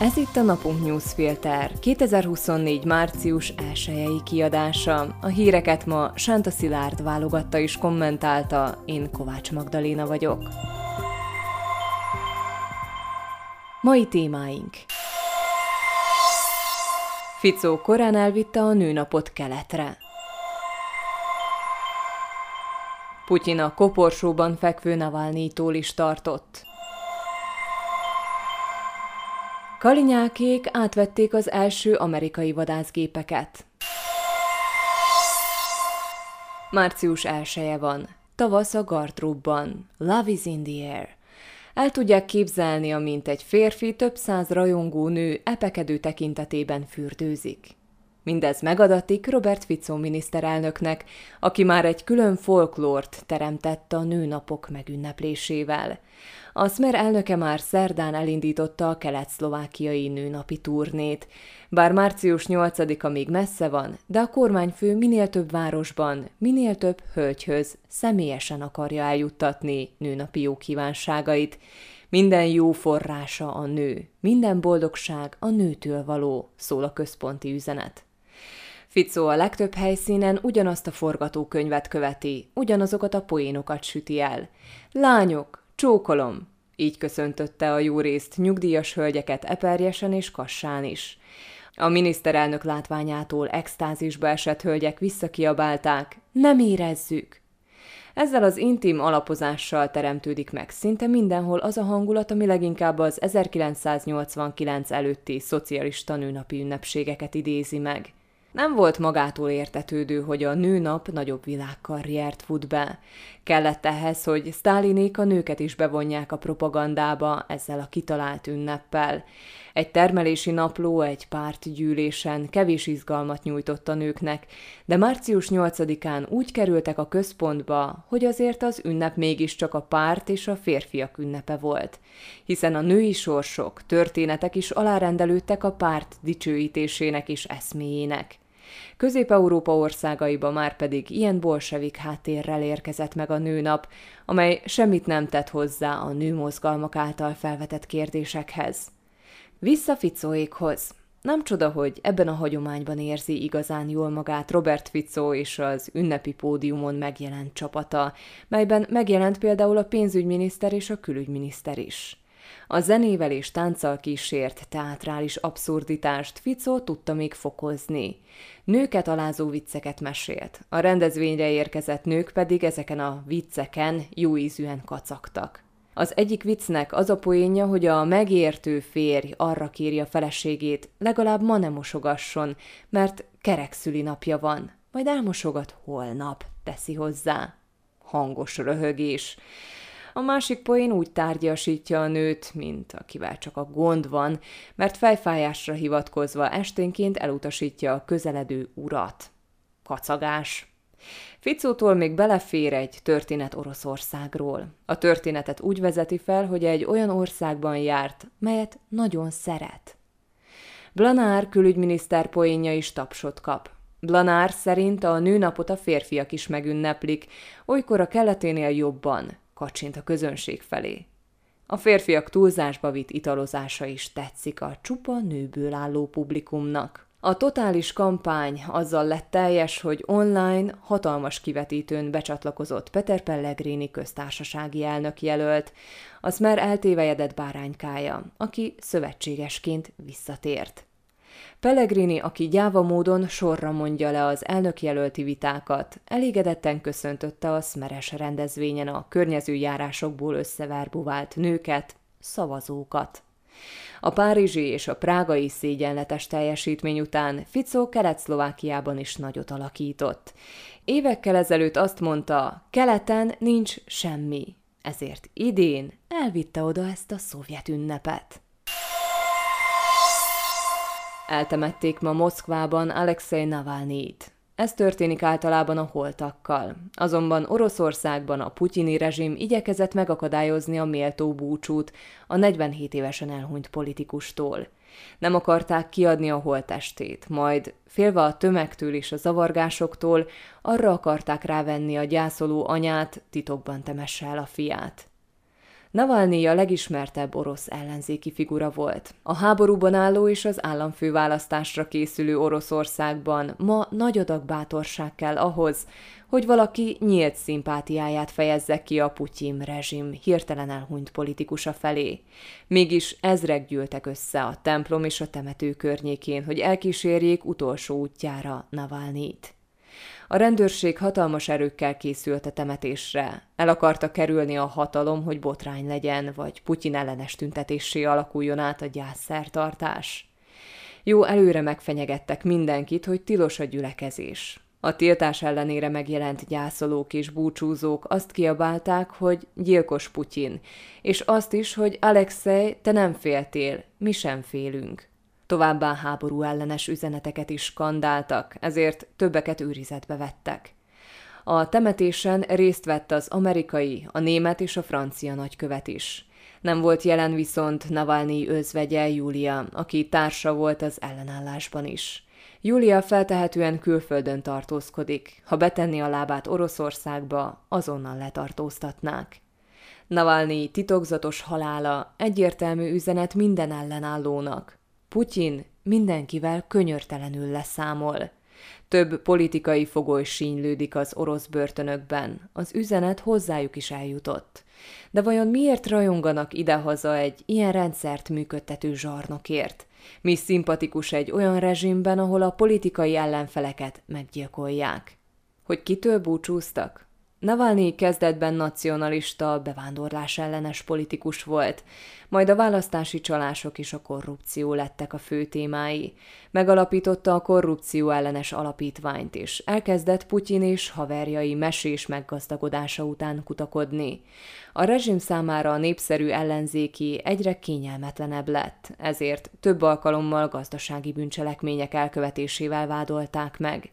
Ez itt a Napunk Newsfilter 2024. március 1 kiadása. A híreket ma Sánta Szilárd válogatta és kommentálta, én Kovács Magdaléna vagyok. Mai témáink Ficó korán elvitte a nőnapot keletre. Putyin a koporsóban fekvő Navalnyitól is tartott. Kalinyákék átvették az első amerikai vadászgépeket. Március 1 van. Tavasz a gardróbban. Love is in the air. El tudják képzelni, amint egy férfi több száz rajongó nő epekedő tekintetében fürdőzik. Mindez megadatik Robert Fico miniszterelnöknek, aki már egy külön folklort teremtett a nőnapok megünneplésével. A Smer elnöke már szerdán elindította a kelet-szlovákiai nőnapi turnét. Bár március 8-a még messze van, de a kormányfő minél több városban, minél több hölgyhöz személyesen akarja eljuttatni nőnapi jó kívánságait. Minden jó forrása a nő, minden boldogság a nőtől való, szól a központi üzenet. Ficó a legtöbb helyszínen ugyanazt a forgatókönyvet követi, ugyanazokat a poénokat süti el. Lányok, csókolom! Így köszöntötte a jó részt nyugdíjas hölgyeket eperjesen és kassán is. A miniszterelnök látványától extázisba esett hölgyek visszakiabálták, nem érezzük! Ezzel az intim alapozással teremtődik meg szinte mindenhol az a hangulat, ami leginkább az 1989 előtti szocialista nőnapi ünnepségeket idézi meg. Nem volt magától értetődő, hogy a nőnap nagyobb világkarriert fut be. Kellett ehhez, hogy Sztálinék a nőket is bevonják a propagandába ezzel a kitalált ünneppel. Egy termelési napló egy pártgyűlésen kevés izgalmat nyújtott a nőknek, de március 8-án úgy kerültek a központba, hogy azért az ünnep mégiscsak a párt és a férfiak ünnepe volt. Hiszen a női sorsok, történetek is alárendelődtek a párt dicsőítésének és eszméjének. Közép-Európa országaiba már pedig ilyen bolsevik háttérrel érkezett meg a nőnap, amely semmit nem tett hozzá a nőmozgalmak által felvetett kérdésekhez. Vissza Ficóékhoz. Nem csoda, hogy ebben a hagyományban érzi igazán jól magát Robert Fico és az ünnepi pódiumon megjelent csapata, melyben megjelent például a pénzügyminiszter és a külügyminiszter is. A zenével és tánccal kísért teátrális abszurditást Ficó tudta még fokozni. Nőket alázó vicceket mesélt, a rendezvényre érkezett nők pedig ezeken a vicceken jó ízűen kacagtak. Az egyik viccnek az a poénja, hogy a megértő férj arra kéri a feleségét, legalább ma nem mosogasson, mert kerekszüli napja van, majd elmosogat holnap, teszi hozzá. Hangos röhögés. A másik poén úgy tárgyasítja a nőt, mint akivel csak a gond van, mert fejfájásra hivatkozva esténként elutasítja a közeledő urat. Kacagás. Ficótól még belefér egy történet Oroszországról. A történetet úgy vezeti fel, hogy egy olyan országban járt, melyet nagyon szeret. Blanár külügyminiszter poénja is tapsot kap. Blanár szerint a nőnapot a férfiak is megünneplik, olykor a keleténél jobban, kacsint a közönség felé. A férfiak túlzásba vitt italozása is tetszik a csupa nőből álló publikumnak. A totális kampány azzal lett teljes, hogy online hatalmas kivetítőn becsatlakozott Peter Pellegrini köztársasági elnök jelölt, az már eltévejedett báránykája, aki szövetségesként visszatért. Pellegrini, aki gyáva módon sorra mondja le az elnökjelölti vitákat, elégedetten köszöntötte a szmeres rendezvényen a környező járásokból összevárbuvált nőket, szavazókat. A párizsi és a prágai szégyenletes teljesítmény után Fico Kelet-Szlovákiában is nagyot alakított. Évekkel ezelőtt azt mondta, keleten nincs semmi, ezért idén elvitte oda ezt a szovjet ünnepet. Eltemették ma Moszkvában Alexei Navalnyit. Ez történik általában a holtakkal. Azonban Oroszországban a putyini rezsim igyekezett megakadályozni a méltó búcsút a 47 évesen elhunyt politikustól. Nem akarták kiadni a holtestét, majd félve a tömegtől és a zavargásoktól arra akarták rávenni a gyászoló anyát, titokban temesse el a fiát. Navalnyi a legismertebb orosz ellenzéki figura volt. A háborúban álló és az államfőválasztásra készülő Oroszországban ma nagy adag bátorság kell ahhoz, hogy valaki nyílt szimpátiáját fejezze ki a Putyin rezsim hirtelen elhunyt politikusa felé. Mégis ezrek gyűltek össze a templom és a temető környékén, hogy elkísérjék utolsó útjára Navalnyit. A rendőrség hatalmas erőkkel készült a temetésre. El akarta kerülni a hatalom, hogy botrány legyen, vagy Putyin ellenes tüntetésé alakuljon át a gyászszertartás. Jó előre megfenyegettek mindenkit, hogy tilos a gyülekezés. A tiltás ellenére megjelent gyászolók és búcsúzók azt kiabálták, hogy gyilkos Putyin, és azt is, hogy Alexei, te nem féltél, mi sem félünk. Továbbá háború ellenes üzeneteket is skandáltak, ezért többeket őrizetbe vettek. A temetésen részt vett az amerikai, a német és a francia nagykövet is. Nem volt jelen viszont Navalnyi özvegye Júlia, aki társa volt az ellenállásban is. Júlia feltehetően külföldön tartózkodik. Ha betenni a lábát Oroszországba, azonnal letartóztatnák. Navalnyi titokzatos halála egyértelmű üzenet minden ellenállónak. Putyin mindenkivel könyörtelenül leszámol. Több politikai fogoly sínylődik az orosz börtönökben. Az üzenet hozzájuk is eljutott. De vajon miért rajonganak idehaza egy ilyen rendszert működtető zsarnokért? Mi szimpatikus egy olyan rezsimben, ahol a politikai ellenfeleket meggyilkolják? Hogy kitől búcsúztak? Navalnyi kezdetben nacionalista, bevándorlás ellenes politikus volt, majd a választási csalások és a korrupció lettek a fő témái. Megalapította a korrupció ellenes alapítványt is. Elkezdett Putyin és haverjai mesés meggazdagodása után kutakodni. A rezsim számára a népszerű ellenzéki egyre kényelmetlenebb lett, ezért több alkalommal gazdasági bűncselekmények elkövetésével vádolták meg.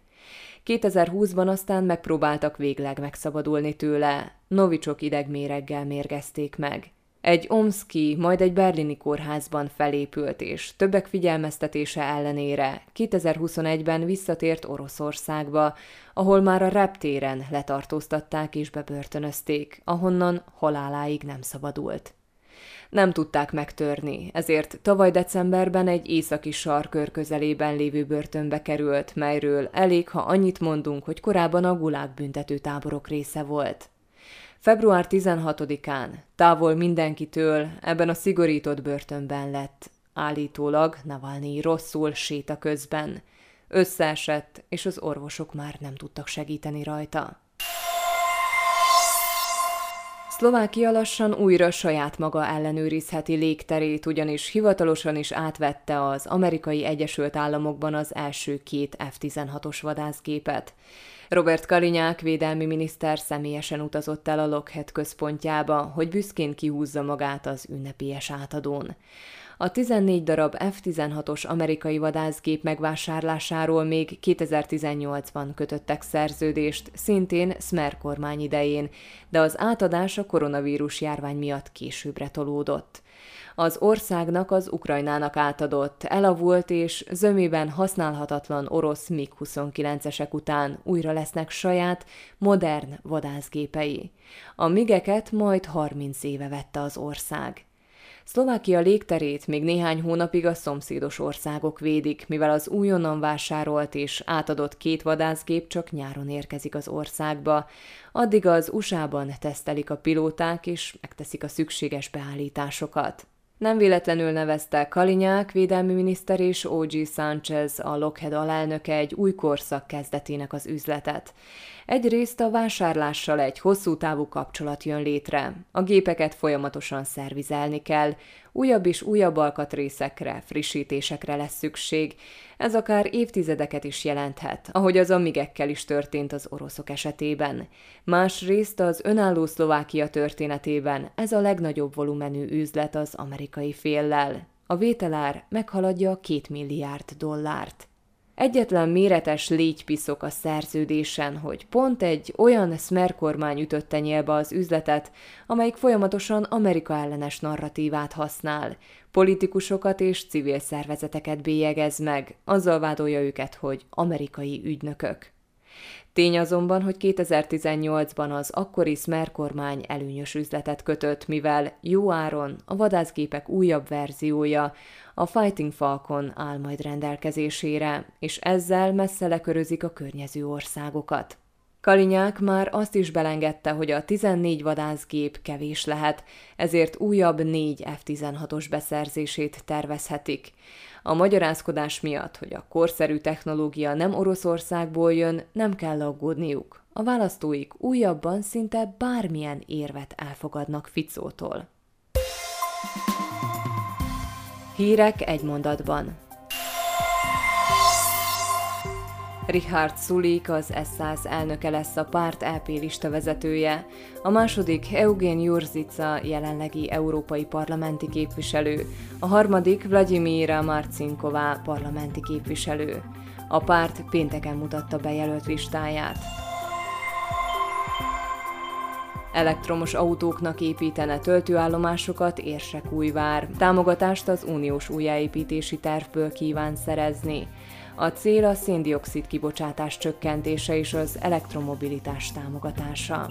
2020-ban aztán megpróbáltak végleg megszabadulni tőle, novicsok idegméreggel mérgezték meg. Egy omszki, majd egy berlini kórházban felépült és többek figyelmeztetése ellenére 2021-ben visszatért Oroszországba, ahol már a reptéren letartóztatták és bebörtönözték, ahonnan haláláig nem szabadult nem tudták megtörni, ezért tavaly decemberben egy északi sarkör közelében lévő börtönbe került, melyről elég, ha annyit mondunk, hogy korábban a gulág büntető táborok része volt. Február 16-án, távol mindenkitől, ebben a szigorított börtönben lett, állítólag Navalnyi rosszul séta közben. Összeesett, és az orvosok már nem tudtak segíteni rajta. Szlovákia lassan újra saját maga ellenőrizheti légterét, ugyanis hivatalosan is átvette az amerikai Egyesült Államokban az első két F-16-os vadászgépet. Robert Kalinyák védelmi miniszter személyesen utazott el a Lockheed központjába, hogy büszkén kihúzza magát az ünnepélyes átadón. A 14 darab F-16-os amerikai vadászgép megvásárlásáról még 2018-ban kötöttek szerződést, szintén Smer kormány idején, de az átadás a koronavírus járvány miatt későbbre tolódott az országnak az Ukrajnának átadott, elavult és zömében használhatatlan orosz MiG-29-esek után újra lesznek saját, modern vadászgépei. A migeket majd 30 éve vette az ország. Szlovákia légterét még néhány hónapig a szomszédos országok védik, mivel az újonnan vásárolt és átadott két vadászgép csak nyáron érkezik az országba. Addig az USA-ban tesztelik a pilóták és megteszik a szükséges beállításokat. Nem véletlenül nevezte Kalinyák védelmi miniszter és O.G. Sanchez, a Lockheed alelnöke egy új korszak kezdetének az üzletet. Egyrészt a vásárlással egy hosszú távú kapcsolat jön létre. A gépeket folyamatosan szervizelni kell, újabb és újabb alkatrészekre, frissítésekre lesz szükség. Ez akár évtizedeket is jelenthet, ahogy az amigekkel is történt az oroszok esetében. Másrészt az önálló Szlovákia történetében ez a legnagyobb volumenű üzlet az amerikai féllel. A vételár meghaladja a két milliárd dollárt. Egyetlen méretes légypiszok a szerződésen, hogy pont egy olyan Smer kormány ütötte nyílba az üzletet, amelyik folyamatosan Amerika ellenes narratívát használ, politikusokat és civil szervezeteket bélyegez meg, azzal vádolja őket, hogy amerikai ügynökök. Tény azonban, hogy 2018-ban az akkori Smer kormány előnyös üzletet kötött, mivel jó áron a vadászgépek újabb verziója, a Fighting Falcon áll majd rendelkezésére, és ezzel messze lekörözik a környező országokat. Kalinyák már azt is belengedte, hogy a 14 vadászgép kevés lehet, ezért újabb négy F-16-os beszerzését tervezhetik. A magyarázkodás miatt, hogy a korszerű technológia nem Oroszországból jön, nem kell aggódniuk. A választóik újabban szinte bármilyen érvet elfogadnak Ficótól. Hírek egy mondatban. Richard Sulik az S100 elnöke lesz a párt LP lista vezetője, a második Eugen Jurzica jelenlegi európai parlamenti képviselő, a harmadik Vladimira Marcinková parlamenti képviselő. A párt pénteken mutatta be jelölt listáját. Elektromos autóknak építene töltőállomásokat Érsekújvár. Támogatást az uniós újjáépítési tervből kíván szerezni. A cél a széndiokszid kibocsátás csökkentése és az elektromobilitás támogatása.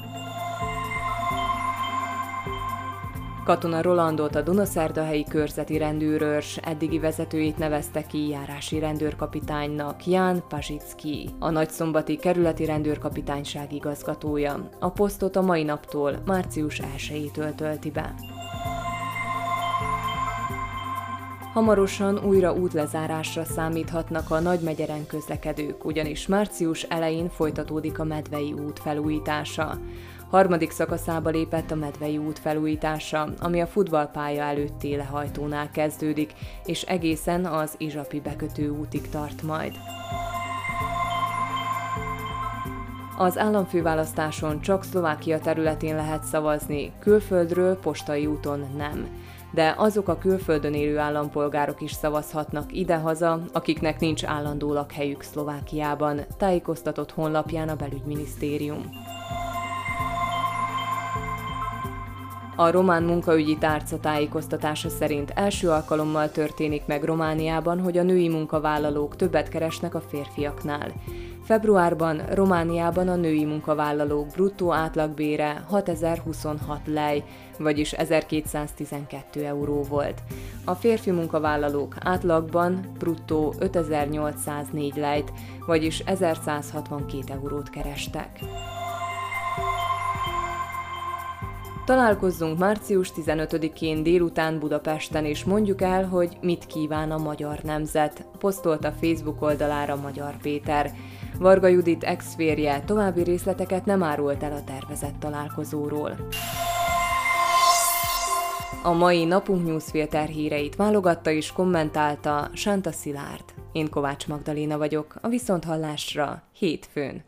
Katona Rolandot a Dunaszerdahelyi körzeti rendőrörs eddigi vezetőjét nevezte ki járási rendőrkapitánynak Ján Pazsicki, a nagyszombati kerületi rendőrkapitányság igazgatója. A posztot a mai naptól, március 1-től tölti be. Hamarosan újra útlezárásra számíthatnak a nagymegyeren közlekedők, ugyanis március elején folytatódik a Medvei út felújítása. Harmadik szakaszába lépett a Medvei út felújítása, ami a futballpálya előtti lehajtónál kezdődik, és egészen az Izsapi bekötő útig tart majd. Az államfőválasztáson csak Szlovákia területén lehet szavazni, külföldről postai úton nem de azok a külföldön élő állampolgárok is szavazhatnak idehaza, akiknek nincs állandó lakhelyük Szlovákiában, tájékoztatott honlapján a belügyminisztérium. A román munkaügyi tárca tájékoztatása szerint első alkalommal történik meg Romániában, hogy a női munkavállalók többet keresnek a férfiaknál. Februárban Romániában a női munkavállalók bruttó átlagbére 6026 lej, vagyis 1212 euró volt. A férfi munkavállalók átlagban bruttó 5804 lejt, vagyis 1162 eurót kerestek. Találkozzunk március 15-én délután Budapesten, és mondjuk el, hogy mit kíván a magyar nemzet, posztolt a Facebook oldalára Magyar Péter. Varga Judit ex-férje további részleteket nem árult el a tervezett találkozóról. A mai napunk newsfilter híreit válogatta és kommentálta Santa Szilárd. Én Kovács Magdaléna vagyok, a Viszonthallásra hétfőn.